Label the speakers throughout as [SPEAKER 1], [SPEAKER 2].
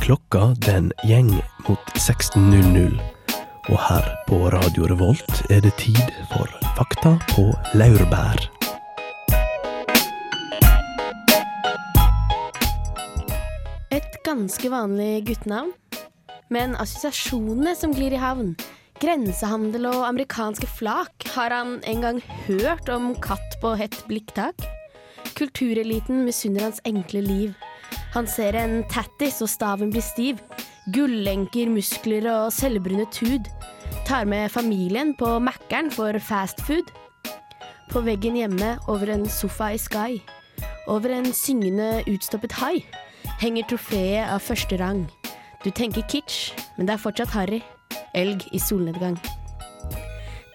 [SPEAKER 1] Klokka den gjeng mot 16.00. Og her på Radio Revolt er det tid for Fakta på laurbær.
[SPEAKER 2] Et ganske vanlig guttenavn, men assosiasjonene som glir i havn, grensehandel og amerikanske flak, har han en gang hørt om katt på hett blikktak? Kultureliten misunner hans enkle liv. Han ser en tattis og staven blir stiv. Gullenker, muskler og selvbrunet hud. Tar med familien på Mækkern for fastfood. På veggen hjemme over en sofa i Sky. Over en syngende, utstoppet hai henger trofeet av første rang. Du tenker kitsch, men det er fortsatt harry. Elg i solnedgang.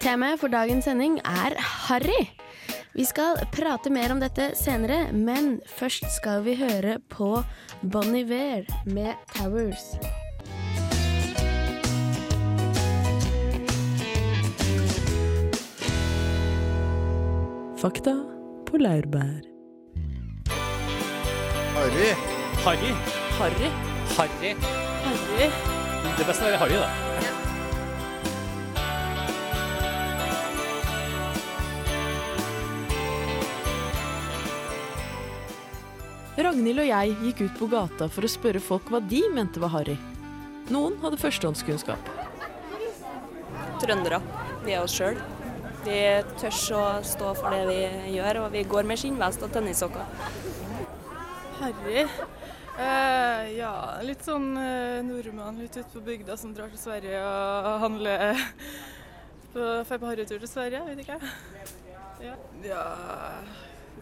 [SPEAKER 2] Temaet for dagens sending er harry. Vi skal prate mer om dette senere, men først skal vi høre på Bon Iver med Towers.
[SPEAKER 3] Fakta på laurbær.
[SPEAKER 4] Harry.
[SPEAKER 5] Harry.
[SPEAKER 3] Harry.
[SPEAKER 5] Harry.
[SPEAKER 3] Harry.
[SPEAKER 5] Det beste er Harry, da.
[SPEAKER 3] Ragnhild og jeg gikk ut på gata for å spørre folk hva de mente var harry. Noen hadde førstehåndskunnskap.
[SPEAKER 6] trøndere. Vi er oss sjøl. Vi tør å stå for det vi gjør, og vi går med skinnvest og tennissokker.
[SPEAKER 7] Harry? Eh, ja, litt sånn eh, nordmann litt ute på bygda som drar til Sverige og handler på, Drar på harrytur til Sverige, vet ikke jeg. Ja. ja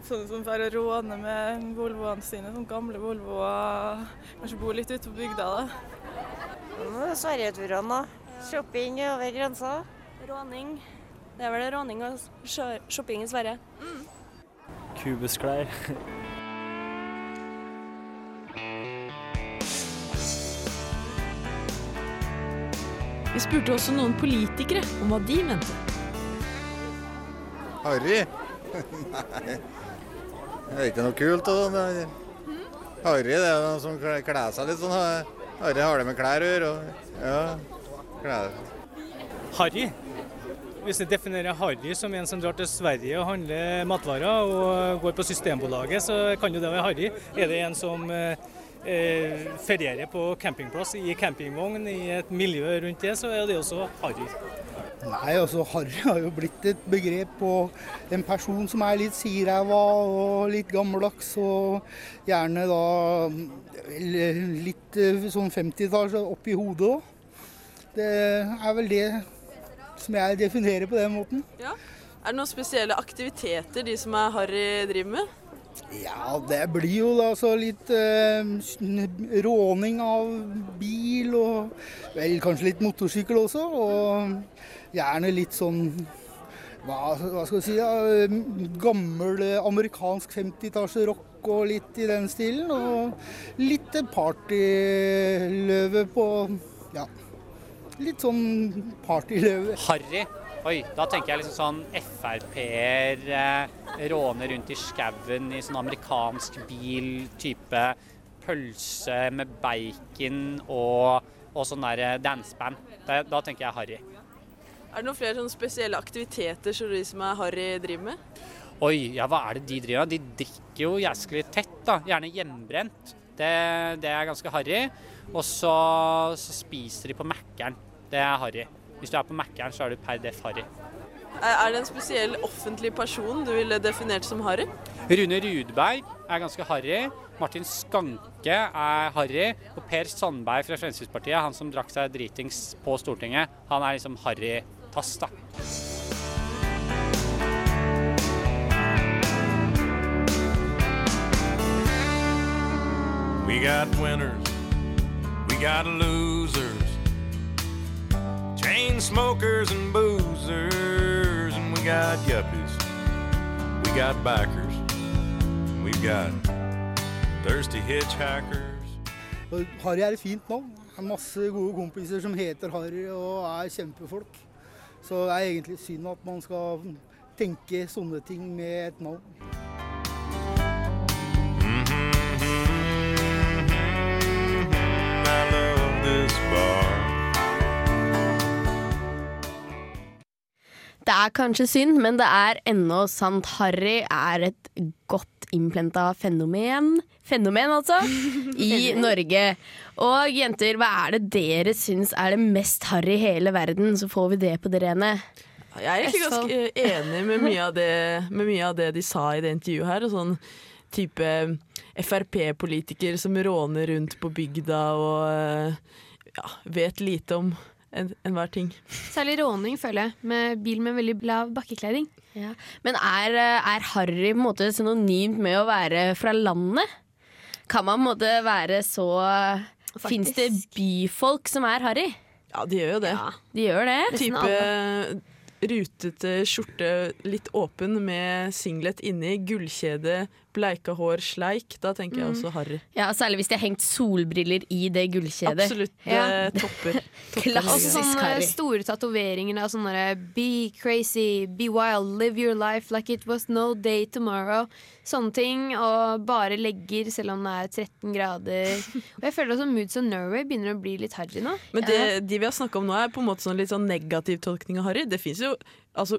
[SPEAKER 7] Sånne som drar og råner med Volvoene sine, sånne gamle Volvoer. Kanskje bor litt ute på bygda, da.
[SPEAKER 8] Sverigeturene, da. Shopping over grensa.
[SPEAKER 6] Råning. Det er vel råning og shopping i Sverige.
[SPEAKER 5] Kubusklær.
[SPEAKER 3] Vi spurte også noen politikere om hva de mente.
[SPEAKER 4] Harry? Nei. Det er ikke noe kult. Harry det er noen som kler seg litt sånn. Harry har det med klær å gjøre. Ja, klær.
[SPEAKER 5] Harry. Hvis jeg definerer Harry som en som drar til Sverige og handler matvarer og går på Systembolaget, så kan jo det være Harry. Er det en som eh, eh, ferierer på campingplass i campingvogn i et miljø rundt det, så er det også Harry.
[SPEAKER 9] Nei, altså Harry har jo blitt et begrep på en person som er litt siræva og litt gammeldags, og gjerne da litt eh, sånn 50-tall opp i hodet òg. Det er vel det som jeg definerer på den måten. Ja.
[SPEAKER 3] Er det noen spesielle aktiviteter de som er harry driver med?
[SPEAKER 9] Ja, det blir jo da så litt eh, råning av bil og vel kanskje litt motorsykkel også. Og gjerne litt sånn hva, hva skal vi si, da, gammel eh, amerikansk 50-tallsrock og litt i den stilen. Og litt partyløve på ja, litt sånn partyløve.
[SPEAKER 10] Harry. Oi, da tenker jeg liksom sånn Frp-er eh, råner rundt i skauen i sånn amerikansk bil, type pølse med bacon og, og sånn der eh, danseband. Da, da tenker jeg Harry.
[SPEAKER 3] Er det noen flere sånne spesielle aktiviteter som de som er harry driver med?
[SPEAKER 10] Oi, ja hva er det de driver med? De drikker jo jæsklig tett, da. Gjerne hjemmebrent. Det, det er ganske harry. Og så, så spiser de på Mækkern. Det er harry. Hvis du er på Mækkern, så er du per def harry.
[SPEAKER 3] Er det en spesiell offentlig person du ville definert som harry?
[SPEAKER 10] Rune Rudberg er ganske harry. Martin Skanke er harry. Og Per Sandberg fra Fremskrittspartiet, han som drakk seg dritings på Stortinget, han er liksom harry-tass, da.
[SPEAKER 11] We got winners, we got losers, chain smokers and boozers, and we got yuppies, we got backers, we've got thirsty hitchhikers.
[SPEAKER 9] Harry er et fint navn. Masse gode kompiser som heter Harry og er kjempefolk. Så det er egentlig synd at man skal tenke sånne ting med et navn.
[SPEAKER 2] Er kanskje synd, men det er ennå sant. Harry er et godt innplenta fenomen. Fenomen, altså. I Norge. Og jenter, hva er det dere syns er det mest harry i hele verden? Så får vi det på det rene.
[SPEAKER 3] Jeg er egentlig ganske enig med mye, av det, med mye av det de sa i det intervjuet her. Og sånn type Frp-politiker som råner rundt på bygda og eh, ja, vet lite om enhver ting.
[SPEAKER 12] Særlig råning, føler jeg, med bil med veldig lav bakkekleding.
[SPEAKER 2] Ja. Men er, eh, er Harry på en måte synonymt med å være fra landet? Kan man på en måte være så Fins det byfolk som er harry?
[SPEAKER 3] Ja, de gjør jo det.
[SPEAKER 2] De gjør det.
[SPEAKER 3] Type rutete skjorte, litt åpen med singlet inni, gullkjede, bleika hår, sleik. Da tenker jeg
[SPEAKER 2] Mm.
[SPEAKER 3] også Harry.
[SPEAKER 2] Ja, Særlig hvis de har hengt solbriller i det gullkjedet.
[SPEAKER 3] Absolutt. Det topper. topper
[SPEAKER 2] Klassisk
[SPEAKER 12] sånne store tatoveringer av sånne Be crazy, be wild, live your life like it was no day tomorrow. Sånne ting. Og bare legger selv om det er 13 grader. Og jeg føler også Moods of Norway begynner å bli litt harry nå.
[SPEAKER 3] Men det, de vi har snakka om nå, er på en måte sånn litt sånn negativ tolkning av Harry. Det fins jo altså,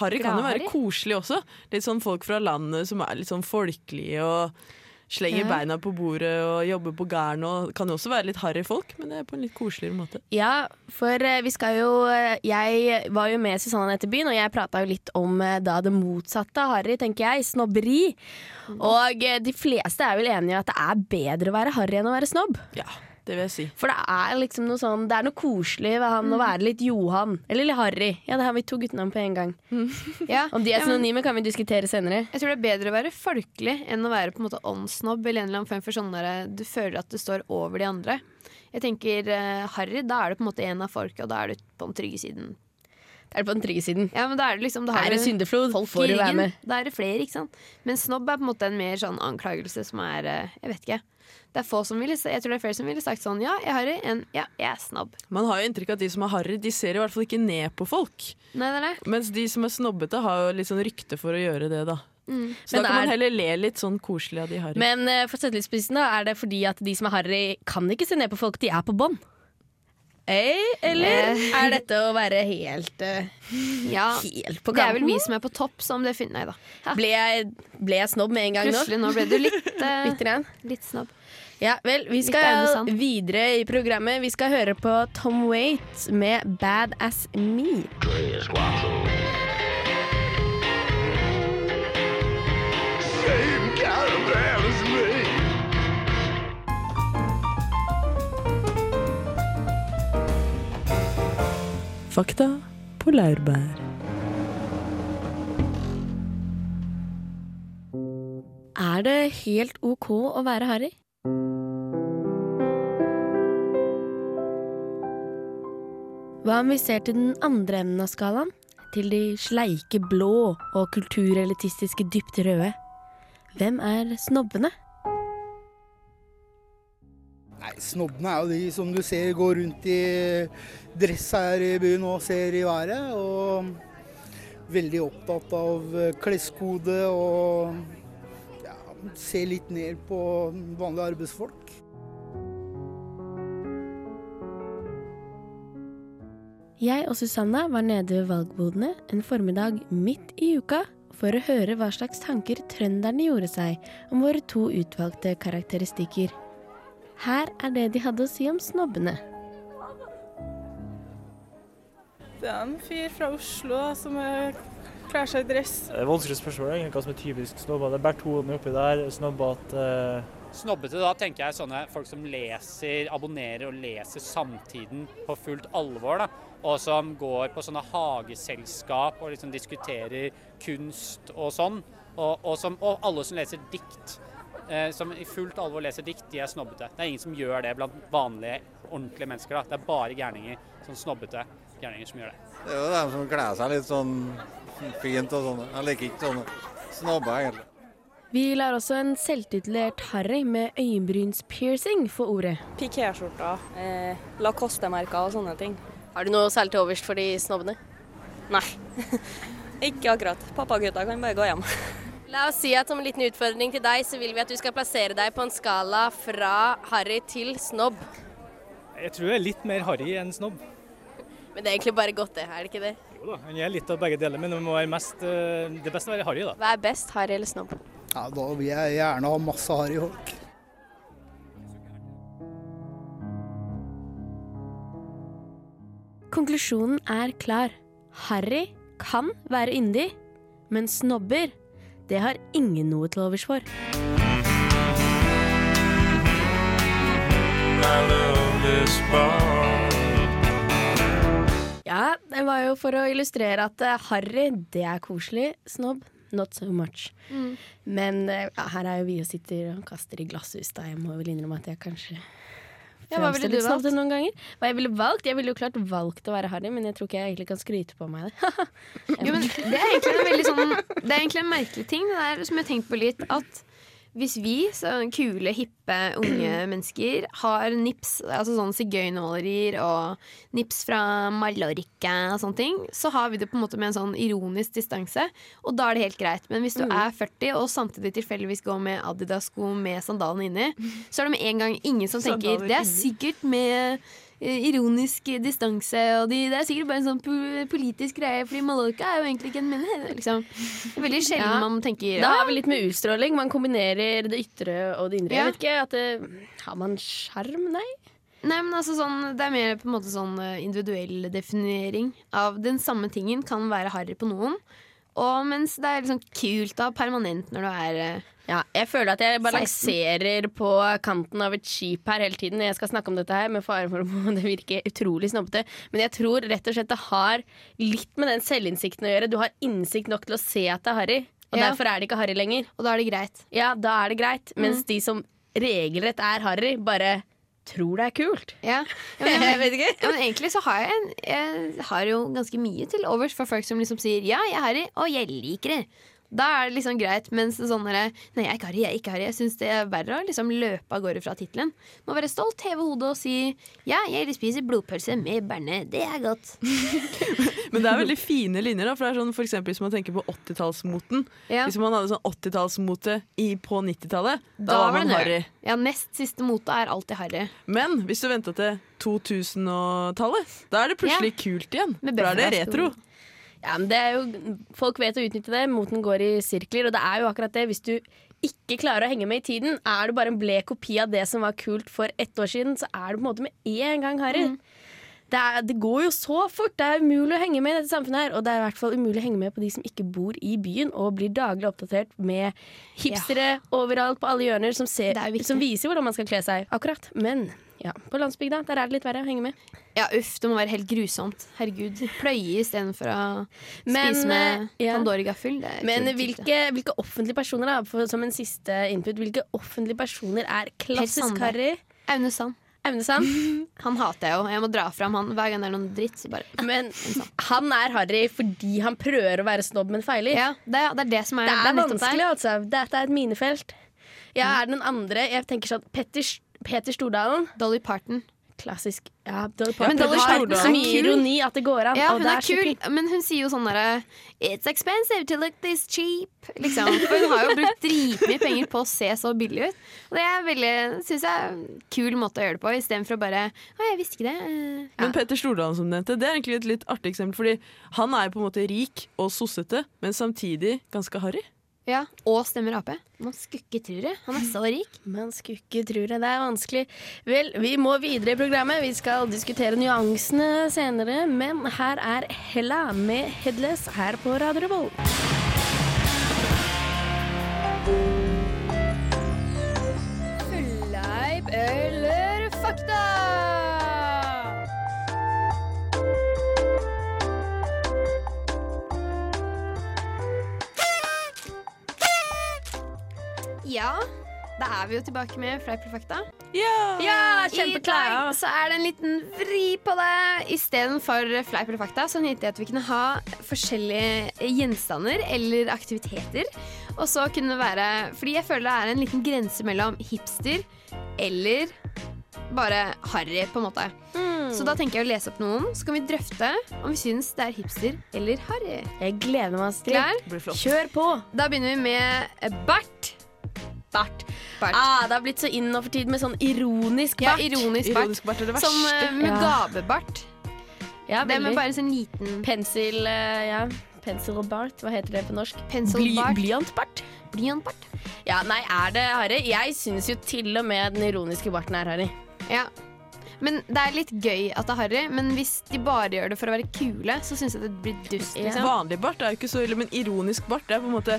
[SPEAKER 3] Harry kan jo være koselig også. Litt sånn folk fra landet som er litt sånn folkelige og slenger
[SPEAKER 2] Ja.
[SPEAKER 3] beina på bordet og jobber på garn. Og kan jo også være litt harry folk, men det er på en litt koseligere måte.
[SPEAKER 2] Ja, for eh, vi skal jo eh, Jeg var jo med Susanne Etterbyen, og jeg prata jo litt om eh, da det motsatte av harry, tenker jeg. Snobberi. Og eh, de fleste er vel enige i at det er bedre å være harry enn å være snobb.
[SPEAKER 3] Ja, det vil jeg si.
[SPEAKER 2] For det er liksom noe sånn Det er noe koselig ved han å være litt Johan. Eller litt Harry. Ja, det har vi to guttenavn på en gang.
[SPEAKER 12] Ja.
[SPEAKER 2] Om de er synonyme, kan vi diskutere senere.
[SPEAKER 12] Jeg tror det er bedre å være folkelig enn å være på en måte åndssnobb eller en eller annen form for sånn der du føler at du står over de andre. Jeg tenker uh, Harry, da er du på en måte en av folket, og da er du på den trygge siden.
[SPEAKER 2] Det er på den trygge siden.
[SPEAKER 12] Ja, men da er det liksom da har
[SPEAKER 2] Er det syndeflod,
[SPEAKER 12] folk
[SPEAKER 2] får du være med.
[SPEAKER 12] Da er det flere, ikke sant. Men snobb er på en måte en mer sånn anklagelse som er eh, Jeg vet ikke. Det er få som ville, jeg tror det er flere som ville sagt sånn ja, jeg er harry, enn ja, jeg er snobb.
[SPEAKER 3] Man har jo inntrykk av at de som er harry, de ser i hvert fall ikke ned på folk.
[SPEAKER 12] Nei, det er det.
[SPEAKER 3] Mens de som er snobbete, har jo litt sånn rykte for å gjøre det, da.
[SPEAKER 12] Mm.
[SPEAKER 3] Så
[SPEAKER 2] Men
[SPEAKER 3] da kan
[SPEAKER 2] er-
[SPEAKER 3] man heller le litt sånn koselig av de harry.
[SPEAKER 2] Men uh, for å sette litt spissen, da, er det fordi at de som er harry, kan ikke se ned på folk, de er på bånn? Hey, eller
[SPEAKER 12] Eh.
[SPEAKER 2] er dette å være helt, uh,
[SPEAKER 12] Ja,
[SPEAKER 2] helt på
[SPEAKER 12] det er vel vi som er på topp, som det finner Nei da.
[SPEAKER 2] Ble jeg, ble jeg snobb med en gang nå?
[SPEAKER 12] Plutselig nå ble du litt, uh,
[SPEAKER 2] Litt
[SPEAKER 12] litt snobb.
[SPEAKER 2] Ja, vel, vi skal videre i programmet. Vi skal høre på Tom Waite med 'Bad As Me'.
[SPEAKER 3] Fakta på laurbær.
[SPEAKER 2] Er det helt OK å være harry? Hva om vi ser til den andre enden av skalaen? Til de sleike blå og kulturelitistiske dypt røde. Hvem er snobbene?
[SPEAKER 9] Nei, Snobbene er jo de som du ser går rundt i dress her i byen og ser i været. Og veldig opptatt av kleskode og ja, ser litt ned på vanlige arbeidsfolk.
[SPEAKER 2] Jeg og Susanna var nede ved valgbodene en formiddag midt i uka for å høre hva slags tanker trønderne gjorde seg om våre to utvalgte karakteristikker. Her er det de hadde å si om snobbene.
[SPEAKER 7] Det er en fyr fra Oslo som er, kler seg i dress.
[SPEAKER 13] Det er vanskelig spørsmål egentlig, hva som er typisk snobba. Det er bare to oppi der. Snobbete
[SPEAKER 10] Snobbete, da tenker jeg sånne folk som leser, abonnerer og leser Samtiden på fullt alvor. da, Og som går på sånne hageselskap og liksom diskuterer kunst og sånn. Og, og, som, og alle som leser dikt, eh, som i fullt alvor leser dikt, de er snobbete. Det er ingen som gjør det blant vanlige, ordentlige mennesker. da. Det er bare gærninger, sånn snobbete gærninger som gjør det.
[SPEAKER 4] Det er jo dem som kler seg litt sånn fint og sånn. Jeg liker ikke sånne snobber, egentlig.
[SPEAKER 2] Vi lar også en selvtitulert Harry med øyenbrynspiercing få ordet.
[SPEAKER 6] Pikéskjorta, eh, Lacoste-merker og sånne ting.
[SPEAKER 2] Har du noe særlig til overs for de snobbene?
[SPEAKER 6] Nei, ikke akkurat. Pappagutta kan bare gå hjem.
[SPEAKER 2] La oss si at som en liten utfordring til deg, så vil vi at du skal plassere deg på en skala fra harry til snobb.
[SPEAKER 5] Jeg tror jeg er litt mer harry enn snobb.
[SPEAKER 2] Men det er egentlig bare godt, det. Er det ikke det?
[SPEAKER 5] Jo da, jeg er litt av begge deler, men det må være mest eh, Det beste å være harry, da.
[SPEAKER 2] Hva er best, harry eller snobb?
[SPEAKER 9] Ja, da vil jeg gjerne ha masse harryfolk.
[SPEAKER 2] Konklusjonen er klar. Harry kan være yndig, men snobber, det har ingen noe til overs for. Ja, det var jo for å illustrere at eh, Harry, det er koselig. Snobb, not so much.
[SPEAKER 12] Mm.
[SPEAKER 2] Men eh, ja, her er jo vi og sitter og kaster i glasshus, da. Jeg må vel innrømme at jeg kanskje
[SPEAKER 12] Ja, hva ville du valgt?
[SPEAKER 2] noen ganger. Hva jeg ville valgt? Jeg ville jo klart valgt å være Harry, men jeg tror ikke jeg egentlig kan skryte på meg det.
[SPEAKER 12] Jo, men det er sånn Det er egentlig en merkelig ting det der, som jeg har tenkt på litt. At hvis vi, så kule, hippe, unge mennesker, har nips, altså sånn sigøynermalerier og nips fra Mallorca og sånne ting, så har vi det på en måte med en sånn ironisk distanse. Og da er det helt greit. Men hvis du
[SPEAKER 2] Mm.
[SPEAKER 12] er 40 og samtidig tilfeldigvis går med Adidas-sko med sandalene inni, så er det med en gang ingen som tenker det er sikkert med ironisk distanse, og de, det er sikkert bare en sånn politisk greie, fordi Mallorca er jo egentlig ikke en menn. Liksom. Veldig sjelden
[SPEAKER 2] Ja.
[SPEAKER 12] man tenker
[SPEAKER 2] Da er vi litt med utstråling. Man kombinerer det ytre og det indre.
[SPEAKER 12] Ja.
[SPEAKER 2] Jeg vet ikke, at det, Har man sjarm? Nei.
[SPEAKER 12] Nei, men altså sånn, Det er mer på en måte sånn eh, individuell definering av den samme tingen kan være harry på noen. Og mens det er liksom kult da, permanent når du er eh,
[SPEAKER 2] Ja, jeg føler at jeg balanserer på kanten av et skip her hele tiden. Jeg skal snakke om dette her med fare for å det virker utrolig snobbete. Men jeg tror rett og slett det har litt med den selvinnsikten å gjøre. Du har innsikt nok til å se at det er harry, og
[SPEAKER 12] Ja.
[SPEAKER 2] derfor er det ikke harry lenger.
[SPEAKER 12] Og da er det greit.
[SPEAKER 2] Ja, da er det greit. Mens
[SPEAKER 12] Mm.
[SPEAKER 2] de som regelrett er harry, bare tror det er kult.
[SPEAKER 12] Ja. Ja, men,
[SPEAKER 2] Jeg vet ikke.
[SPEAKER 12] Ja, men egentlig så har jeg, en, jeg har jo ganske mye til overs for folk som liksom sier ja, jeg er harry, og jeg liker det. Da er det liksom greit, mens sånn derre Nei, jeg er ikke harry, jeg er ikke harry. Jeg syns det er verre å liksom løpe av gårde fra tittelen. Må være stolt, heve hodet og si ja, jeg spiser blodpølse med berne. Det er godt.
[SPEAKER 3] Men det er veldig fine linjer. da For det er sånn, for eksempel Hvis man tenker på 80-tallsmoten.
[SPEAKER 12] Ja.
[SPEAKER 3] Hvis man hadde sånn 80-tallsmote på 90-tallet, da,
[SPEAKER 12] Da
[SPEAKER 3] var man harry.
[SPEAKER 12] Ja, nest siste mote er alltid harry.
[SPEAKER 3] Men hvis du venta til 2000-tallet, da er det plutselig kult igjen. Da er det retro.
[SPEAKER 2] Ja, men det er jo, Folk vet å utnytte det. Moten går i sirkler. Og det er jo akkurat det. Hvis du ikke klarer å henge med i tiden, er du bare en blek kopi av det som var kult for ett år siden, så er du på en måte med en gang harry. Det, er, det går jo så fort. Det er umulig å henge med i dette samfunnet her. Og det er i hvert fall umulig å henge med på de som ikke bor i byen og blir daglig oppdatert med hipstere overalt på alle hjørner som, ser, som viser hvordan man skal kle seg. Akkurat. Men ja, på landsbygda der er det litt verre å henge med.
[SPEAKER 12] Ja, uff, det må være helt grusomt. Herregud. Pløye istedenfor å
[SPEAKER 2] Men,
[SPEAKER 12] spise med
[SPEAKER 2] eh, ja.
[SPEAKER 12] Pandora-gaffel. er
[SPEAKER 2] Men hvilke, hvilke offentlige personer, da, for, som en siste input, hvilke offentlige personer er klassisk harry?
[SPEAKER 12] Aune Sand.
[SPEAKER 2] Aune
[SPEAKER 12] Han hater jeg jo. Jeg må dra fram han hver gang det er noen dritt. Så bare.
[SPEAKER 2] Men han er harry fordi han prøver å være snobb, men feiler.
[SPEAKER 12] Ja, det, er- det er det som er
[SPEAKER 2] Det er vanskelig, altså. Dette er et minefelt. Ja, er det noen andre Jeg tenker sånn Petter, Peter Stordalen.
[SPEAKER 12] Dolly Parton.
[SPEAKER 2] Klassisk. Ja, Dolly
[SPEAKER 12] Ja, men
[SPEAKER 2] Parton
[SPEAKER 12] Dolly
[SPEAKER 2] har så
[SPEAKER 12] er
[SPEAKER 2] mye ironi at det går an.
[SPEAKER 12] Ja,
[SPEAKER 2] og
[SPEAKER 12] hun
[SPEAKER 2] det
[SPEAKER 12] er
[SPEAKER 2] så
[SPEAKER 12] kul, men hun sier jo sånn derre It's expensive to look this cheap. Liksom. For hun har jo brukt dritmye penger på å se så billig ut. Og det er veldig, synes jeg, er en kul måte å gjøre det på, istedenfor å bare Å, jeg visste ikke det. Eh, Ja.
[SPEAKER 3] Men Petter Stordalen som nevnte, det er egentlig et litt artig eksempel. Fordi han er på en måte rik og sossete, men samtidig ganske harry.
[SPEAKER 12] Ja, Og stemmer Ap. Man skukke tro det. Han er så rik.
[SPEAKER 2] Man skukke tro det. Det er vanskelig. Vel, vi må videre i programmet. Vi skal diskutere nyansene senere, men her er Hella med 'Headless' her på Radio Revolt.
[SPEAKER 12] Da er vi jo tilbake med Fleip eller fakta.
[SPEAKER 2] Ja,
[SPEAKER 12] ja
[SPEAKER 2] kjempeklar.
[SPEAKER 12] dag så er det en liten vri på det. Istedenfor fleip eller fakta, så tenkte jeg at vi kunne ha forskjellige gjenstander eller aktiviteter. Og så kunne det være Fordi jeg føler det er en liten grense mellom hipster eller bare harry, på en måte. Så da tenker jeg å lese opp noen, så kan vi drøfte om vi syns det er hipster eller harry.
[SPEAKER 2] Jeg gleder meg. Astrid. Kjør på.
[SPEAKER 12] Da begynner vi med bart.
[SPEAKER 2] Bart.
[SPEAKER 12] Bart.
[SPEAKER 2] Ah, det har blitt så inn nå for tiden med sånn ironisk
[SPEAKER 12] Ja,
[SPEAKER 2] bart.
[SPEAKER 12] ironisk bart.
[SPEAKER 3] Ironisk bart er det verste.
[SPEAKER 12] Som uh, med
[SPEAKER 2] Ja.
[SPEAKER 12] gavebart.
[SPEAKER 2] Ja,
[SPEAKER 12] det med bare sånn liten
[SPEAKER 2] Pensel, uh, ja. Pensel og bart, hva heter det på norsk?
[SPEAKER 12] Pencil
[SPEAKER 2] Bly,
[SPEAKER 12] bart.
[SPEAKER 2] Blyantbart.
[SPEAKER 12] Blyantbart?
[SPEAKER 2] Ja, nei, er det harry? Jeg syns jo til og med den ironiske barten er harry.
[SPEAKER 12] Ja. Men det er litt gøy at det er harry, men hvis de bare gjør det for å være kule, så syns jeg det blir dust. Liksom.
[SPEAKER 3] Vanlig bart er jo ikke så ille, men ironisk bart er på en måte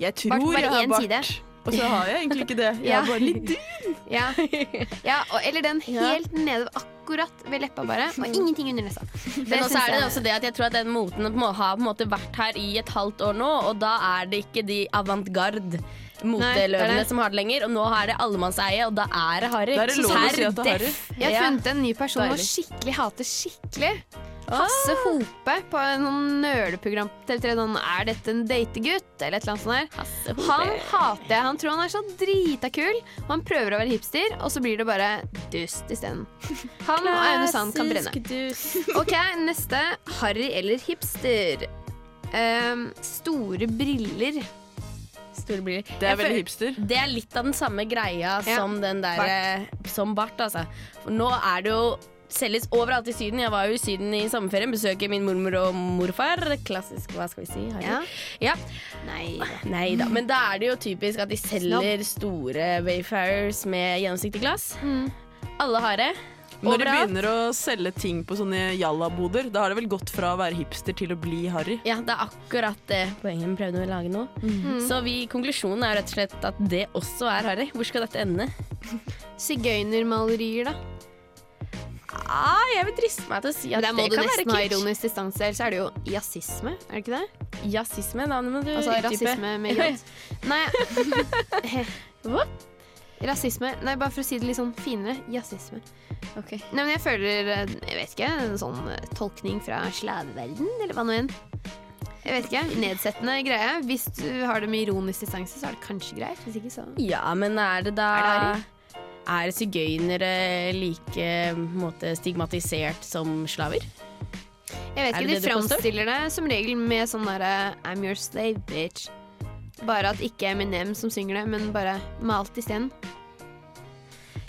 [SPEAKER 3] Jeg tror
[SPEAKER 12] Bart bare
[SPEAKER 3] jeg har
[SPEAKER 12] én
[SPEAKER 3] bart,
[SPEAKER 12] side.
[SPEAKER 3] Og så har jeg egentlig ikke det. Jeg
[SPEAKER 12] Ja.
[SPEAKER 3] har bare litt dun.
[SPEAKER 12] Ja, ja og, eller den helt nede akkurat ved leppa bare, og ingenting under nesa.
[SPEAKER 2] Men også er det
[SPEAKER 12] jeg-
[SPEAKER 2] også det at jeg tror at den moten må, ha på en måte vært her i et halvt år nå, og da er det ikke de avantgarde
[SPEAKER 12] er
[SPEAKER 2] moteløvene som har det lenger, og nå er det allemannseie, og da er det harry.
[SPEAKER 3] Da er det lov å si at det er harry.
[SPEAKER 12] Jeg har funnet en ny person
[SPEAKER 2] Deilig.
[SPEAKER 12] skikkelig hate skikkelig. Hasse Hope på en sånn nøleprogram på TV3. Sånn, er dette en dategutt? Eller et eller annet sånt der. Han hater jeg. Han tror han er så drita kul, og han prøver å være hipster, og så blir det bare dust isteden. Han og Aune Sand kan brenne. OK, neste. Harry eller hipster? Um, store briller.
[SPEAKER 2] Store briller.
[SPEAKER 3] Det er veldig hipster.
[SPEAKER 2] Det er litt av den samme greia som den der Bart. Som bart, altså. For nå er det jo Selges overalt i Syden. Jeg var jo i Syden i sommerferien. Besøker min mormor og morfar. Klassisk, hva skal vi si?
[SPEAKER 12] Ja.
[SPEAKER 2] Ja.
[SPEAKER 12] Nei.
[SPEAKER 2] Nei da. Men da er det jo typisk at de selger store Wayfarers med gjennomsiktig glass. Alle har det.
[SPEAKER 3] Når de begynner å selge ting på sånne jallaboder, da har det vel gått fra å være hipster til å bli harry.
[SPEAKER 2] Ja, det er akkurat det poenget vi prøvde å lage nå.
[SPEAKER 12] Mm.
[SPEAKER 2] Så vi, konklusjonen er rett og slett at det også er harry. Hvor skal dette ende?
[SPEAKER 12] Sigøynermalerier, da?
[SPEAKER 2] Ah, jeg vil driste meg til å si at
[SPEAKER 12] Der må
[SPEAKER 2] det
[SPEAKER 12] du nesten
[SPEAKER 2] være
[SPEAKER 12] ha ironisk distanse, ellers er det jo jazzisme, er det ikke det?
[SPEAKER 2] Jazzisme, da må du
[SPEAKER 12] Altså rasisme med j. Nei
[SPEAKER 2] Hva?
[SPEAKER 12] Rasisme. Nei, bare for å si det litt sånn finere. Jazzisme.
[SPEAKER 2] Ok.
[SPEAKER 12] Nei, men jeg føler eh, Jeg vet ikke. En sånn eh, tolkning fra slaveverden, eller hva nå enn. Jeg vet ikke. Nedsettende greie. Hvis du har det med ironisk distanse, så er det kanskje greit. Hvis ikke, så
[SPEAKER 2] Ja, men er det da
[SPEAKER 12] Er det harry?
[SPEAKER 2] Er sigøynere like måte, stigmatisert som slaver?
[SPEAKER 12] Jeg vet ikke,
[SPEAKER 2] det
[SPEAKER 12] De framstiller det som regel med sånn derre I'm your slave, bitch. Bare at ikke Eminem som synger det, men bare malt isteden.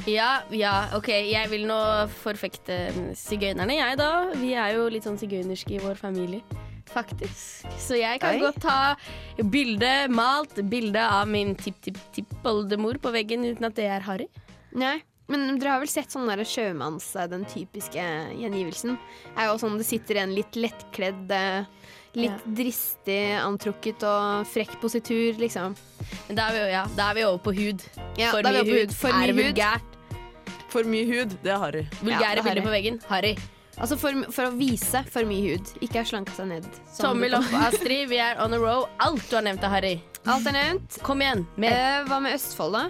[SPEAKER 2] Ja, ja, OK. Jeg vil nå forfekte sigøynerne, jeg da. Vi er jo litt sånn sigøynerske i vår familie. Faktisk. Så jeg kan
[SPEAKER 12] Oi.
[SPEAKER 2] godt ta bilde, malt bilde av min tipp-tipp-tipp-oldemor på veggen uten at det er harry.
[SPEAKER 12] Nei, men dere har vel sett sånn der sjømanns, den typiske gjengivelsen? Er jo sånn det sitter en litt lettkledd, litt litt dristig antrukket og frekk positur, liksom.
[SPEAKER 2] Men da er vi, jo- ja, da er vi over på hud.
[SPEAKER 12] Ja,
[SPEAKER 2] For
[SPEAKER 12] da er vi
[SPEAKER 2] mye
[SPEAKER 12] på
[SPEAKER 2] hud.
[SPEAKER 12] For
[SPEAKER 2] er
[SPEAKER 12] mye hud.
[SPEAKER 2] vulgært.
[SPEAKER 3] For mye hud, det er harry.
[SPEAKER 2] Vulgære
[SPEAKER 12] er
[SPEAKER 2] bilder på veggen. Harry.
[SPEAKER 12] Altså for, for å vise for mye hud, ikke ha slanka seg ned. Tommy
[SPEAKER 2] Tommel
[SPEAKER 12] og
[SPEAKER 2] opp, Astrid. Vi er on a row. Alt du har nevnt er harry.
[SPEAKER 12] Alt er nevnt.
[SPEAKER 2] Kom igjen. Med.
[SPEAKER 12] Eh, hva med Østfold, da?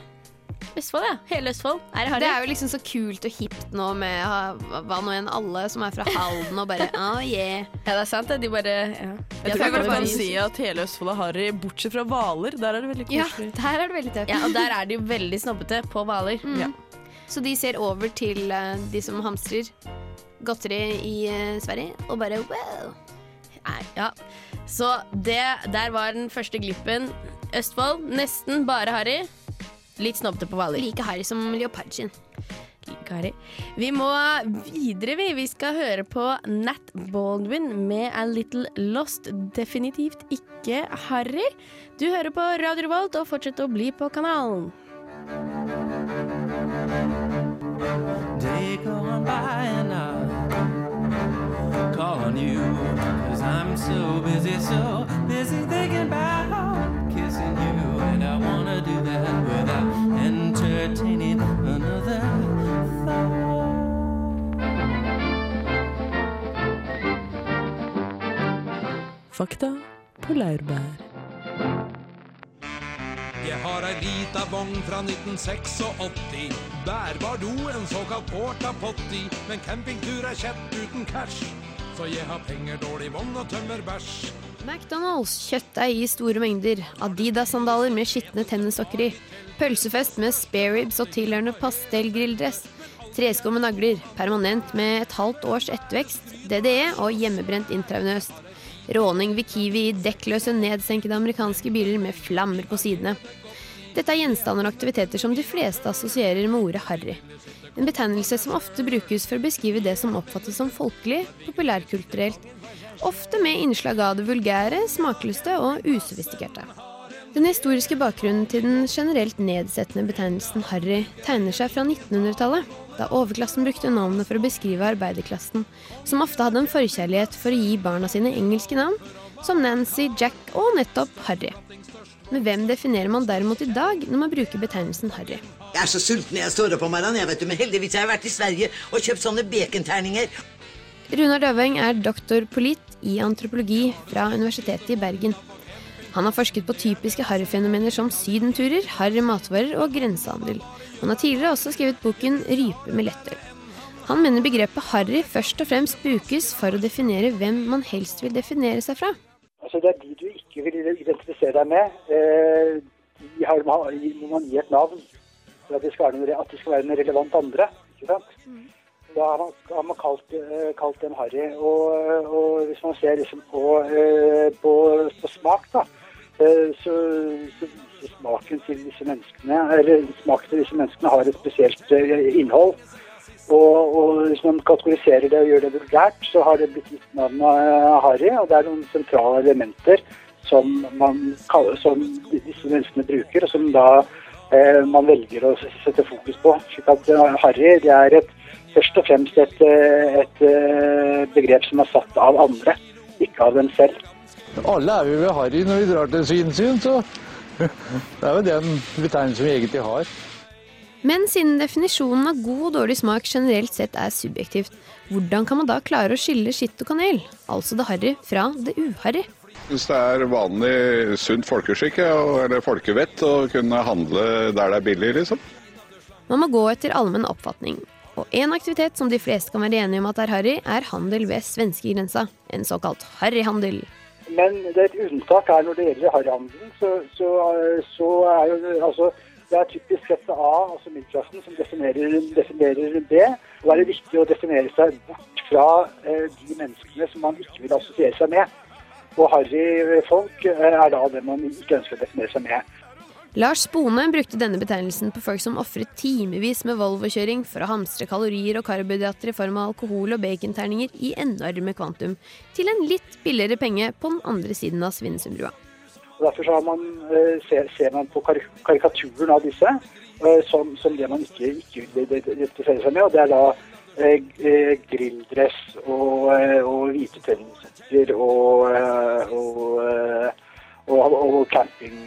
[SPEAKER 2] Østfold, ja. Hele Østfold. Er det harry?
[SPEAKER 12] Det er jo liksom så kult og hipt nå med hva nå enn alle som er fra Halden og bare oh yeah.
[SPEAKER 2] Ja, det er sant, det. De bare ja.
[SPEAKER 3] Jeg tror
[SPEAKER 2] har
[SPEAKER 3] vi
[SPEAKER 2] bare-
[SPEAKER 3] kan si at hele Østfold er harry, bortsett fra Hvaler. Der er det veldig
[SPEAKER 12] Ja, der er det veldig tøft.
[SPEAKER 2] Ja, og der er de jo veldig snobbete på Hvaler.
[SPEAKER 12] Mm.
[SPEAKER 3] Ja.
[SPEAKER 12] Så de ser over til uh, de som hamstrer godteri i uh, Sverige, og bare wow.
[SPEAKER 2] Ja. Så det, der var den første glippen. Østfold, nesten bare harry. Litt snobbete på Hvaler.
[SPEAKER 12] Like harry som leopardskinn.
[SPEAKER 2] Like harry. Vi må videre, vi. Vi skal høre på Nat Baldwin med A Little Lost. Definitivt ikke harry. Du hører på Radio Revolt, og fortsett å bli på kanalen.
[SPEAKER 14] day going by and I call on you Cause I'm so busy, so busy thinking about kissing you
[SPEAKER 3] Fakta på laurbær.
[SPEAKER 15] Jeg har ei lita vogn fra 1986. Bærbar do, en såkalt porta potty. Men campingtur er kjett uten cash. Så jeg har penger, dårlig vogn og tømmer bæsj.
[SPEAKER 12] McDonald's kjøttdeig i store mengder, Adidas-sandaler med skitne tennissokker i, pølsefest med spareribs og tilhørende pastellgrilldress, tresko med nagler, permanent med et halvt års ettervekst, DDE og hjemmebrent intravenøst. Råning ved Kiwi i dekkløse, nedsenkede amerikanske biler med flammer på sidene. Dette er gjenstander og aktiviteter som de fleste assosierer med ordet harry. En betegnelse som ofte brukes for å beskrive det som oppfattes som folkelig, populærkulturelt. Ofte med innslag av det vulgære, smakløste og usofistikerte. Den historiske bakgrunnen til den generelt nedsettende betegnelsen harry tegner seg fra 1900-tallet, da overklassen brukte navnet for å beskrive arbeiderklassen, som ofte hadde en forkjærlighet for å gi barna sine engelske navn, som Nancy, Jack og nettopp Harry. Men hvem definerer man derimot i dag når man bruker betegnelsen harry?
[SPEAKER 16] Jeg er så sulten jeg står opp om morgenen, jeg vet du, men heldigvis har jeg vært i Sverige og kjøpt sånne bekenterninger.
[SPEAKER 12] Runar Døveng er doktor polit i antropologi fra Universitetet i Bergen. Han har forsket på typiske harryfenomener som sydenturer, harry matvarer og grensehandel. Han har tidligere også skrevet boken 'Rype med lettøl'. Han mener begrepet harry først og fremst brukes for å definere hvem man helst vil definere seg fra.
[SPEAKER 17] Altså Det er de du ikke vil identifisere deg med. Eh, de har, må man gi et navn for at de skal være, at de skal være en relevant andre. ikke sant? Da har man, har man kalt, eh, kalt dem harry. Og, og hvis man ser liksom på, eh, på, på smak, da, eh, så, så smaken til disse menneskene Eller smaken til disse menneskene har et spesielt eh, innhold. Og, og hvis man kategoriserer det og gjør det vulgært, så har det blitt gitt av harry. Og det er noen sentrale elementer som, kaller, som disse menneskene bruker, og som da eh, man velger å sette fokus på. Slik at eh, harry det er et, først og fremst et, eh, et, eh, begrep som er satt av andre, ikke av dem selv.
[SPEAKER 18] Alle er vi ved harry når vi drar til svinesyn, så det er jo den betegnelsen vi egentlig har.
[SPEAKER 12] Men siden definisjonen av god og dårlig smak generelt sett er subjektivt, hvordan kan man da klare å skille skitt og kanel, altså det harry, fra det uharry?
[SPEAKER 19] Hvis det er vanlig sunt folkeskikk eller folkevett å kunne handle der det er billig, liksom.
[SPEAKER 12] Man må gå etter allmenn oppfatning. Og en aktivitet som de fleste kan være enige om at er harry, er handel ved svenskegrensa. En såkalt harryhandel.
[SPEAKER 17] Men det er et unntak her når det gjelder harryhandelen. Så, så, så er jo altså det er typisk sett A, altså middelklassen, som definerer, definerer det. Og er det viktig å definere seg bort fra eh, de menneskene som man ikke vil assosiere seg med. Og harryfolk eh, er da det man ikke ønsker å definere seg med.
[SPEAKER 12] Lars Spone brukte denne betegnelsen på folk som ofret timevis med Volvo-kjøring for å hamstre kalorier og karbohydrater i form av alkohol og baconterninger i enorme kvantum, til en litt billigere penge på den andre siden av Svinesundbrua.
[SPEAKER 17] Derfor man, eh, ser, ser man på kar karikaturen av disse eh, som, som, det man ikke, ikke vil identifisere seg med. Og det er da eh, eh grilldress og, og hvite tennissetter og, og, og, og camping.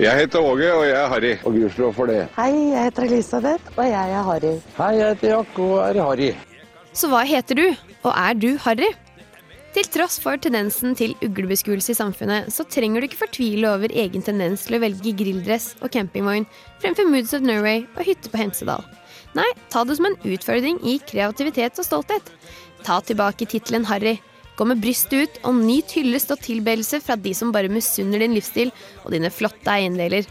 [SPEAKER 19] Jeg heter Åge, og jeg er Harry.
[SPEAKER 18] Og gudskjelov for det.
[SPEAKER 20] Hei, jeg heter Elisabeth, og jeg er Harry.
[SPEAKER 18] Hei, jeg heter Jack og er Harry.
[SPEAKER 12] Så hva heter du, og er du Harry? Til tross for tendensen til uglebeskuelse i samfunnet, så trenger du ikke fortvile over egen tendens til å velge grilldress og campingvogn fremfor Moods of Norway og hytte på Hemsedal. Nei, ta det som en utfordring i kreativitet og stolthet. Ta tilbake tittelen Harry. Gå med brystet ut og nyt hyllest og tilbedelse fra de som bare misunner din livsstil og dine flotte eiendeler.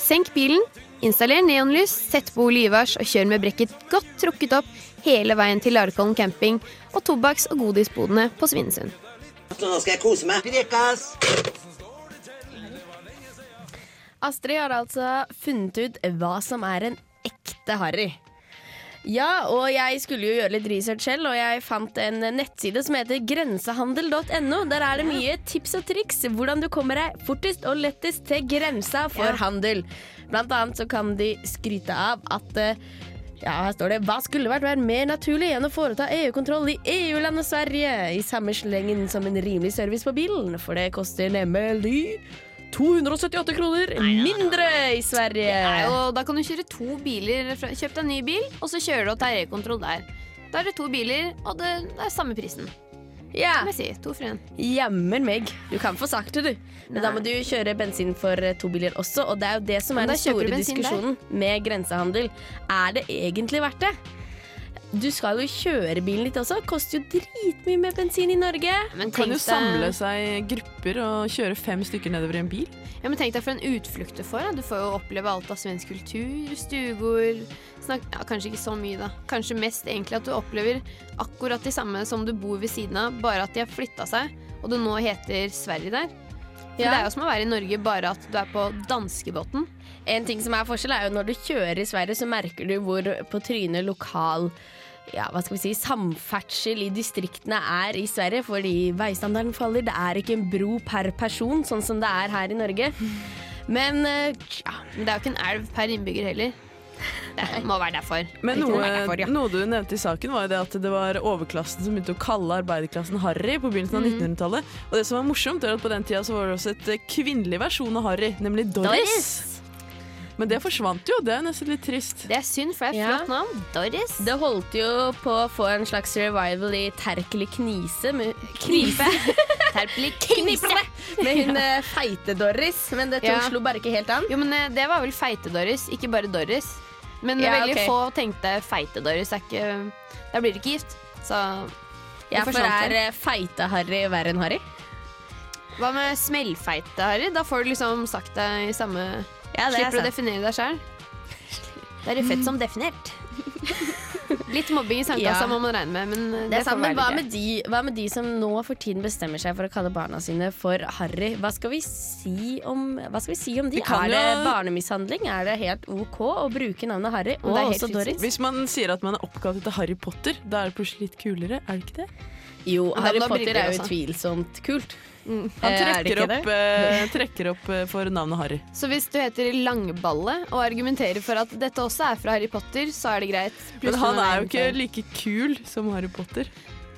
[SPEAKER 12] Senk bilen, installer neonlys, sett på olivars og kjør med brekket godt trukket opp hele veien til Larkollen camping og tobakks- og godisbodene på Svinesund.
[SPEAKER 16] Nå skal jeg kose meg. Prekas!
[SPEAKER 2] Astrid har altså funnet ut hva som er en ekte harry. Ja, og jeg skulle jo gjøre litt research selv, og jeg fant en nettside som heter grensehandel.no. Der er det mye tips og triks hvordan du kommer deg fortest og lettest til grensa for
[SPEAKER 12] Ja.
[SPEAKER 2] handel. Blant annet så kan de skryte av at eh, ja, her står det Hva skulle vært vært mer naturlig enn å foreta EU-kontroll i EU-landet Sverige i samme slengen som en rimelig service på bilen? For det koster nemlig 278 kroner mindre i Sverige.
[SPEAKER 12] Nei, og da kan du kjøre to biler. Kjøp deg en ny bil, og så kjører du og tar EU-kontroll der. Da er det to biler, og det, det er samme prisen.
[SPEAKER 2] Ja.
[SPEAKER 12] Jeg si. To for én.
[SPEAKER 2] Jammen meg. Du kan få sagt det, du. Men da må du kjøre bensin for eh, to biler også, og det er jo det som er den store
[SPEAKER 12] diskusjonen der.
[SPEAKER 2] med grensehandel. Er det egentlig verdt det? Du skal jo kjøre bilen litt også. Koster jo dritmye med bensin i Norge.
[SPEAKER 3] Man kan jo samle seg grupper og kjøre fem stykker nedover i en bil.
[SPEAKER 12] Ja, men Tenk deg for en utflukt du får. Da. Du får jo oppleve alt av svensk kultur, stuegård snak, ja, Kanskje ikke så mye, da. Kanskje mest egentlig at du opplever akkurat de samme som du bor ved siden av, bare at de har flytta seg, og det nå heter Sverige der.
[SPEAKER 2] Ja.
[SPEAKER 12] det er jo som å være i Norge, bare at du er på danskebåten.
[SPEAKER 2] En ting som er forskjell er jo når du kjører i Sverige, så merker du hvor på trynet lokal ja, hva skal vi si, samferdsel i distriktene er i Sverige, fordi veistandarden faller. Det er ikke en bro per person, sånn som det er her i Norge. Men eh, ja,
[SPEAKER 12] det er jo ikke en elv per innbygger heller. Det må være derfor.
[SPEAKER 3] Men noe,
[SPEAKER 12] være derfor, ja.
[SPEAKER 3] noe du nevnte i saken, var jo det at det var overklassen som begynte å kalle arbeiderklassen Harry på begynnelsen av
[SPEAKER 12] Mm.
[SPEAKER 3] 1900-tallet. Og det som var morsomt, er at på den tida så var det også et kvinnelig versjon av Harry, nemlig Doris.
[SPEAKER 2] Doris.
[SPEAKER 3] Men det forsvant jo, det er nesten litt trist.
[SPEAKER 12] Det er synd, for det er
[SPEAKER 2] Ja.
[SPEAKER 12] flott navn. Doris.
[SPEAKER 2] Det holdt jo på å få en slags revival i Terkelig Knise med,
[SPEAKER 12] Knipe.
[SPEAKER 2] Terkelig Knise! Med hun ja. feite Doris, men det
[SPEAKER 12] Ja.
[SPEAKER 2] slo bare ikke helt an.
[SPEAKER 12] Jo, men eh, det var vel Feite-Doris, ikke bare Doris. Men
[SPEAKER 2] Ja,
[SPEAKER 12] veldig
[SPEAKER 2] okay.
[SPEAKER 12] få tenkte Feite-Doris. er ikke- Da blir det ikke gift. Så
[SPEAKER 2] Ja, for er eh, feite-Harry verre enn Harry?
[SPEAKER 12] Hva med smellfeite, Harry? Da får du liksom sagt det i samme
[SPEAKER 2] Ja, det er
[SPEAKER 12] Slipper å
[SPEAKER 2] sant.
[SPEAKER 12] definere deg sjøl. Da er du født som definert. Litt mobbing i sandkassa
[SPEAKER 2] Ja.
[SPEAKER 12] må man regne med, men det,
[SPEAKER 2] Det er sant,
[SPEAKER 12] får
[SPEAKER 2] men
[SPEAKER 12] være
[SPEAKER 2] hva
[SPEAKER 12] greit.
[SPEAKER 2] med, de, hva med de som nå for tiden bestemmer seg for å kalle barna sine for Harry? Hva skal vi si om, hva skal vi si om de?
[SPEAKER 3] Vi kan
[SPEAKER 2] Er det
[SPEAKER 3] jo-
[SPEAKER 2] barnemishandling? Er det helt OK å bruke navnet Harry og
[SPEAKER 12] Det er helt
[SPEAKER 2] også Doris?
[SPEAKER 3] Hvis man sier at man er oppkalt etter Harry Potter, da er det plutselig litt kulere, er det ikke det?
[SPEAKER 2] Jo, Harry Potter er jo
[SPEAKER 12] også.
[SPEAKER 2] utvilsomt kult.
[SPEAKER 3] Han
[SPEAKER 2] Eh, er det
[SPEAKER 3] trekker opp,
[SPEAKER 2] det?
[SPEAKER 3] eh, trekker opp eh, for navnet Harry.
[SPEAKER 12] Så hvis du heter Langballe og argumenterer for at dette også er fra Harry Potter, så er det greit.
[SPEAKER 3] Men han er jo ikke like kul som Harry Potter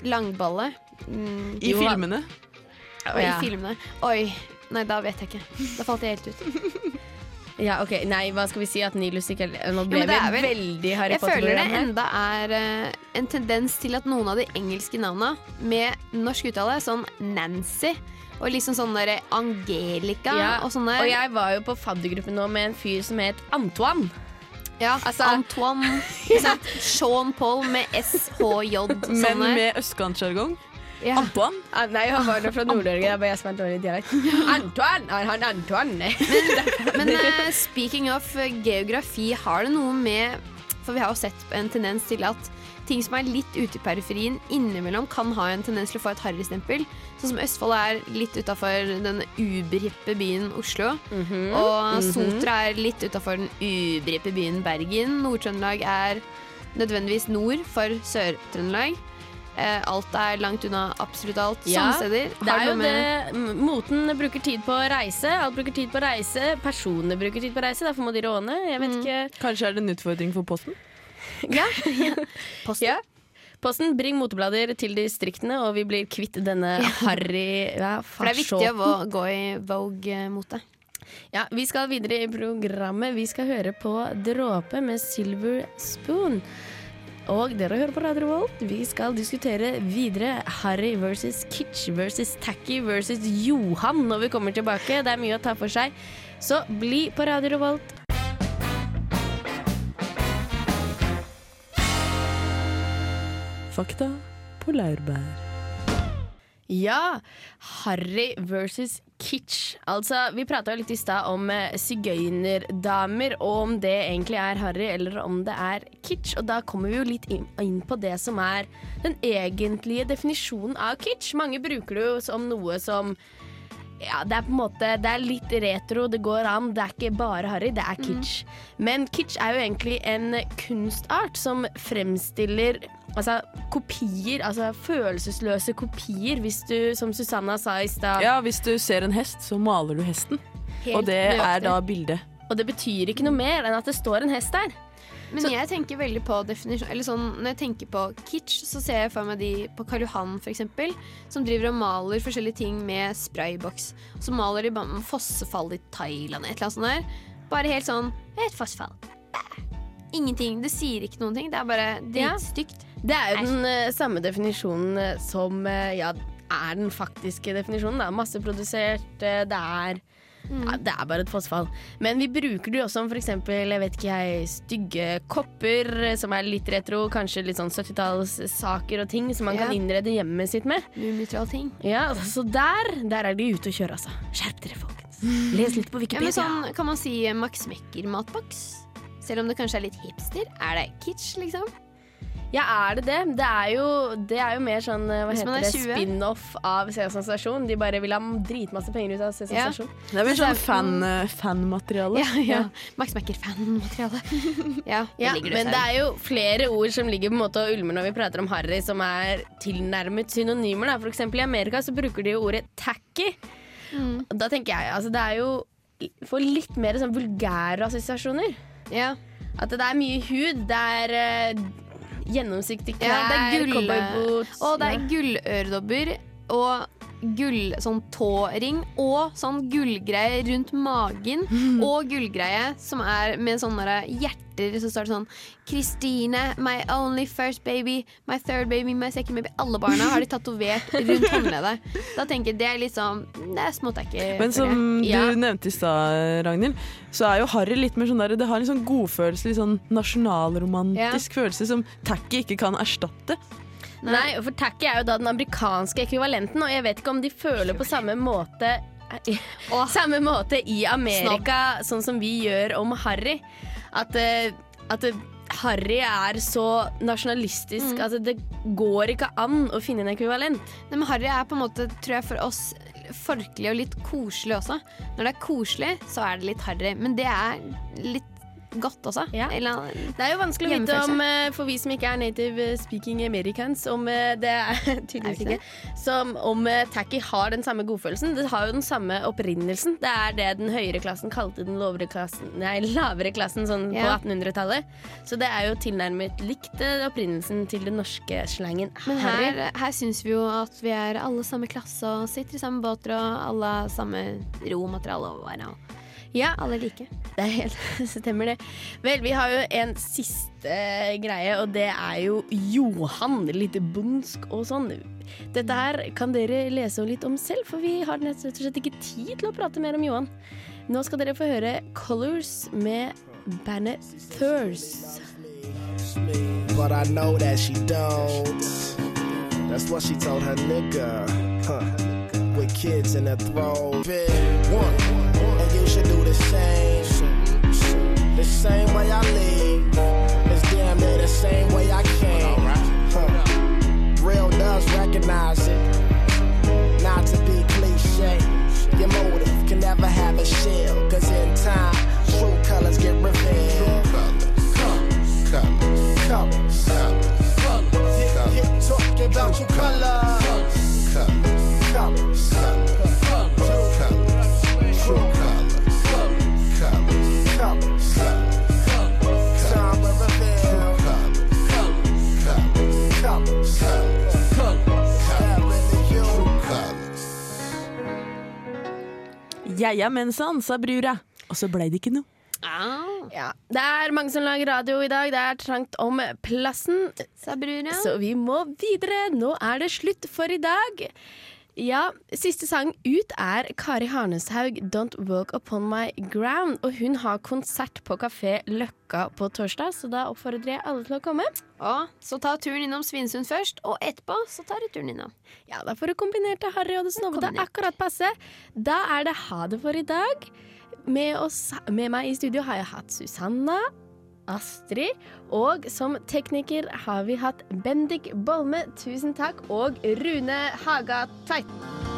[SPEAKER 12] Langballe. Mm,
[SPEAKER 3] i
[SPEAKER 12] jo,
[SPEAKER 3] filmene.
[SPEAKER 2] Ja.
[SPEAKER 12] i filmene. Oi. Nei, da vet jeg ikke. Da falt jeg helt ut.
[SPEAKER 2] Ja, ok, Nei, hva skal vi si? At Nilus ikke er Nå ble
[SPEAKER 12] ja, det
[SPEAKER 2] vi
[SPEAKER 12] vel-
[SPEAKER 2] veldig Harry
[SPEAKER 12] Jeg føler det enda er uh, en tendens til at noen av de engelske navna med norsk uttale, sånn Nancy og liksom sånn der Angelica
[SPEAKER 2] Ja,
[SPEAKER 12] og sånne
[SPEAKER 2] og jeg var jo på faddergruppe nå med en fyr som het Antoine.
[SPEAKER 12] ja,
[SPEAKER 2] altså-
[SPEAKER 12] Antoine. Sean Paul med SHJ.
[SPEAKER 3] Men
[SPEAKER 12] sånn
[SPEAKER 3] med østkantsjargong.
[SPEAKER 12] Ja.
[SPEAKER 3] Antoine.
[SPEAKER 2] Ah, nei, han var fra Nord-Norge. Det er bare jeg som er dårlig i dialekt. Antoine! Er han Antoine?
[SPEAKER 12] Men eh, speaking of eh, geografi, har det noe med For vi har jo sett en tendens til at ting som er litt ute i periferien, innimellom kan ha en tendens til å få et harrystempel. Sånn som Østfold er litt utafor den uberhippe byen Oslo.
[SPEAKER 2] Mhm.
[SPEAKER 12] Og
[SPEAKER 2] Mhm.
[SPEAKER 12] Sotra er litt utafor den uberhippe byen Bergen. Nord-Trøndelag er nødvendigvis nord for Sør-Trøndelag. Eh, alt er langt unna absolutt alt.
[SPEAKER 2] Ja,
[SPEAKER 12] Sånne steder.
[SPEAKER 2] Det er jo
[SPEAKER 12] med-
[SPEAKER 2] det. Moten bruker tid på å reise. Alt bruker tid på å reise. Personene bruker tid på å reise. Derfor må de råne. Jeg vet ikke.
[SPEAKER 3] Kanskje er det en utfordring for Posten?
[SPEAKER 2] Ja. Posten. Ja. Posten, bring moteblader til distriktene, og vi blir kvitt denne harry ja,
[SPEAKER 12] For det er viktig å gå- gå i Vogue-mote.
[SPEAKER 2] Ja, Vi skal videre i programmet. Vi skal høre på Dråpe med Silver Spoon. Og dere hører på Radio Volt. Vi skal diskutere videre Harry versus Kitsch versus Tacky versus Johan når vi kommer tilbake. Det er mye å ta for seg. Så bli på Radio Revolt.
[SPEAKER 3] Fakta på laurbær.
[SPEAKER 2] Ja, Harry versus Kitsch. Altså, Vi prata litt i stad om eh, sigøynerdamer, og om det egentlig er Harry eller om det er kitsch. Og da kommer vi jo litt inn, på det som er den egentlige definisjonen av kitsch. Mange bruker det jo som noe som ja, det er på en måte Det er litt retro, det går an. Det er ikke bare Harry, det er kitsch. Men kitsch er jo egentlig en kunstart som fremstiller altså, kopier, altså følelsesløse kopier, hvis du, som Susanna sa i stad
[SPEAKER 3] Ja, hvis du ser en hest, så maler du hesten.
[SPEAKER 2] Helt
[SPEAKER 3] og det er da bildet.
[SPEAKER 2] Og det betyr ikke noe mer enn at det står en hest der.
[SPEAKER 12] Men jeg tenker veldig på definisjon Eller sånn, Når jeg tenker på kitsch, så ser jeg for meg de på Karl Johan eksempel, som driver og maler forskjellige ting med sprayboks. Så maler de bare med fossefall i Thailand, et eller annet sånt der. Bare helt sånn Et fossefall. Ingenting. Det sier ikke noen ting. Det er bare dritstygt.
[SPEAKER 2] Det er jo den uh, samme definisjonen eh, som uh, ja, er den faktiske definisjonen. Det er Masseprodusert, det er ja, Det er bare et fossefall. Men vi bruker det jo også om for eksempel, jeg vet ikke jeg, stygge kopper eh, som er litt retro. Kanskje litt sånn 70-tallssaker og ting som man
[SPEAKER 12] Ja.
[SPEAKER 2] kan innrede hjemmet sitt med.
[SPEAKER 12] ting.
[SPEAKER 2] Ja, så der, der er de ute og kjører, altså. Skjerp dere, folkens. Les litt på
[SPEAKER 12] Ja,
[SPEAKER 2] Wikipedia.
[SPEAKER 12] men sånn, kan man si Max Mekker-matboks? Selv om det kanskje er litt hipster. Er det kitsch, liksom?
[SPEAKER 2] Ja, er det det? Det er jo, det er jo mer sånn eh, hva
[SPEAKER 12] Hvis
[SPEAKER 2] heter
[SPEAKER 12] er
[SPEAKER 2] det, spin-off av Sesam Stasjon. De bare vil ha dritmasse penger ut av Sesam
[SPEAKER 12] Ja.
[SPEAKER 2] Stasjon.
[SPEAKER 3] Det er vel sånn fan, eh, fanmateriale.
[SPEAKER 12] Ja, ja. Max Mekker-fan-materiale. ja, det
[SPEAKER 2] Ja,
[SPEAKER 12] ligger
[SPEAKER 2] men det er jo flere ord som ligger på en måte og ulmer når vi prater om Harry, som er tilnærmet synonymer. Da. For eksempel i Amerika så bruker de jo ordet tacky.
[SPEAKER 12] Mm.
[SPEAKER 2] Da tenker jeg altså det er jo for litt mer sånn vulgære assosiasjoner. Ja. At det er mye hud, det er eh, gjennomsiktige klær,
[SPEAKER 12] Ja, det er og det er gulløredobber og gull sånn tåring og sånn gullgreie rundt magen og gullgreie som er med sånne hjerter så står det sånn Kristine, my only first baby, my third baby, my second baby. Alle barna har de tatovert rundt håndleddet. Da tenker jeg det er liksom Det er småtacky.
[SPEAKER 3] Men som du nevnte i stad, Ragnhild, så er jo Harry litt mer sånn der Det har en sånn godfølelse, litt sånn nasjonalromantisk følelse som tacky ikke kan erstatte.
[SPEAKER 2] Nei, for tacky er jo da den amerikanske ekvivalenten, og jeg vet ikke om de føler på samme måte Samme måte i Amerika, sånn som vi gjør om Harry. At, eh, at eh, Harry er så nasjonalistisk
[SPEAKER 12] Mm.
[SPEAKER 2] at det går ikke an å finne en ekvivalent.
[SPEAKER 12] Nei, men Harry er på en måte, tror jeg, for oss folkelig og litt koselig også. Når det er koselig, så er det litt harry. Men det er litt godt også. Eller,
[SPEAKER 2] Det er jo vanskelig å vite om, eh, for vi som ikke er native speaking americans, om eh, det er tydeligvis ikke, som om eh, tacky har den samme godfølelsen. Det har jo den samme opprinnelsen. Det er det den høyere klassen kalte den lavere klassen, nei, lavere klassen sånn på 1800-tallet. Så det er jo tilnærmet likt opprinnelsen til den norske slangen
[SPEAKER 12] Men her, her syns vi jo at vi er alle samme klasse og sitter i samme båter og alle har samme romateriale. og.
[SPEAKER 2] Ja,
[SPEAKER 12] alle like.
[SPEAKER 2] Det er helt, stemmer det. Vel, vi har jo en siste greie, og det er jo Johan. Litt bondsk og sånn. Dette her kan dere lese litt om selv, for vi har rett og slett ikke tid til å prate mer om Johan. Nå skal dere få høre Colors med bandet Thurs.
[SPEAKER 21] But I know that she don't. That's what she told her nigga. Huh. With kids in her throat. Big one. And you should do the same. Way I leave. It's damn near the same way I came. Huh. Real does recognize it. Not to be cliche. Your motive can never have a shield. Cause in time, true colors get revealed. Colors. Colors. Colors. Colors. Yeah, talking about your colors. Colors. Colors. True you.
[SPEAKER 3] er ja, mensan, sa brura. Og så blei det ikke noe.
[SPEAKER 2] Ja, det er mange som lager radio i dag. Det er trangt om plassen. Så vi må videre. Nå er det slutt for i dag. Ja, Siste sang ut er Kari Harneshaug, 'Don't Walk Upon My Ground'. Og hun har konsert på Kafé Løkka på torsdag, så da oppfordrer jeg alle til å komme.
[SPEAKER 12] Og så ta turen innom Svinesund først, og etterpå så tar du turen innom.
[SPEAKER 2] Ja, da får du kombinert det harry og det snobbete akkurat passe. Da er det ha det for i dag. Med, oss, med meg i studio har jeg hatt Susanna, Astrid, og som tekniker har vi hatt Bendik Bolme, tusen takk, og Rune Haga Tveit.